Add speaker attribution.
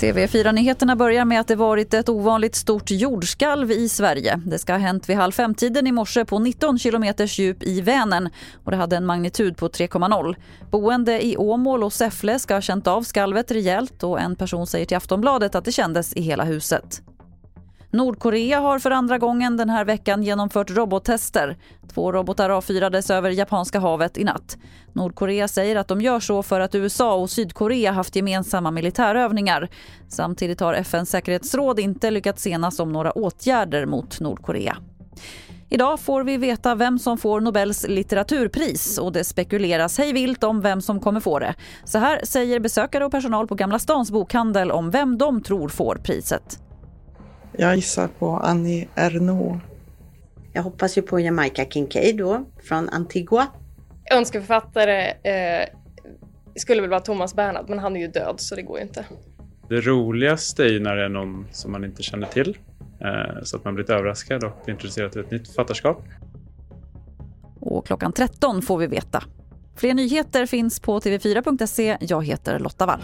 Speaker 1: TV4-nyheterna börjar med att det varit ett ovanligt stort jordskalv i Sverige. Det ska ha hänt vid halv femtiden i morse på 19 kilometers djup i Vänern och det hade en magnitud på 3,0. Boende i Åmål och Säffle ska ha känt av skalvet rejält och en person säger till Aftonbladet att det kändes i hela huset. Nordkorea har för andra gången den här veckan genomfört robottester. Två robotar avfyrades över Japanska havet i natt. Nordkorea säger att de gör så för att USA och Sydkorea haft gemensamma militärövningar. Samtidigt har FNs säkerhetsråd inte lyckats enas om några åtgärder mot Nordkorea. Idag får vi veta vem som får Nobels litteraturpris och det spekuleras hej vilt om vem som kommer få det. Så här säger besökare och personal på Gamla stans bokhandel om vem de tror får priset.
Speaker 2: Jag gissar på Annie Ernaux.
Speaker 3: Jag hoppas ju på Jamaica Kincaid då, från Antigua.
Speaker 4: Önskeförfattare eh, skulle väl vara Thomas Bernhard, men han är ju död så det går ju inte.
Speaker 5: Det roligaste är ju när det är någon som man inte känner till, eh, så att man blir lite överraskad och blir introducerad till ett nytt författarskap.
Speaker 1: Och klockan 13 får vi veta. Fler nyheter finns på tv4.se. Jag heter Lotta Wall.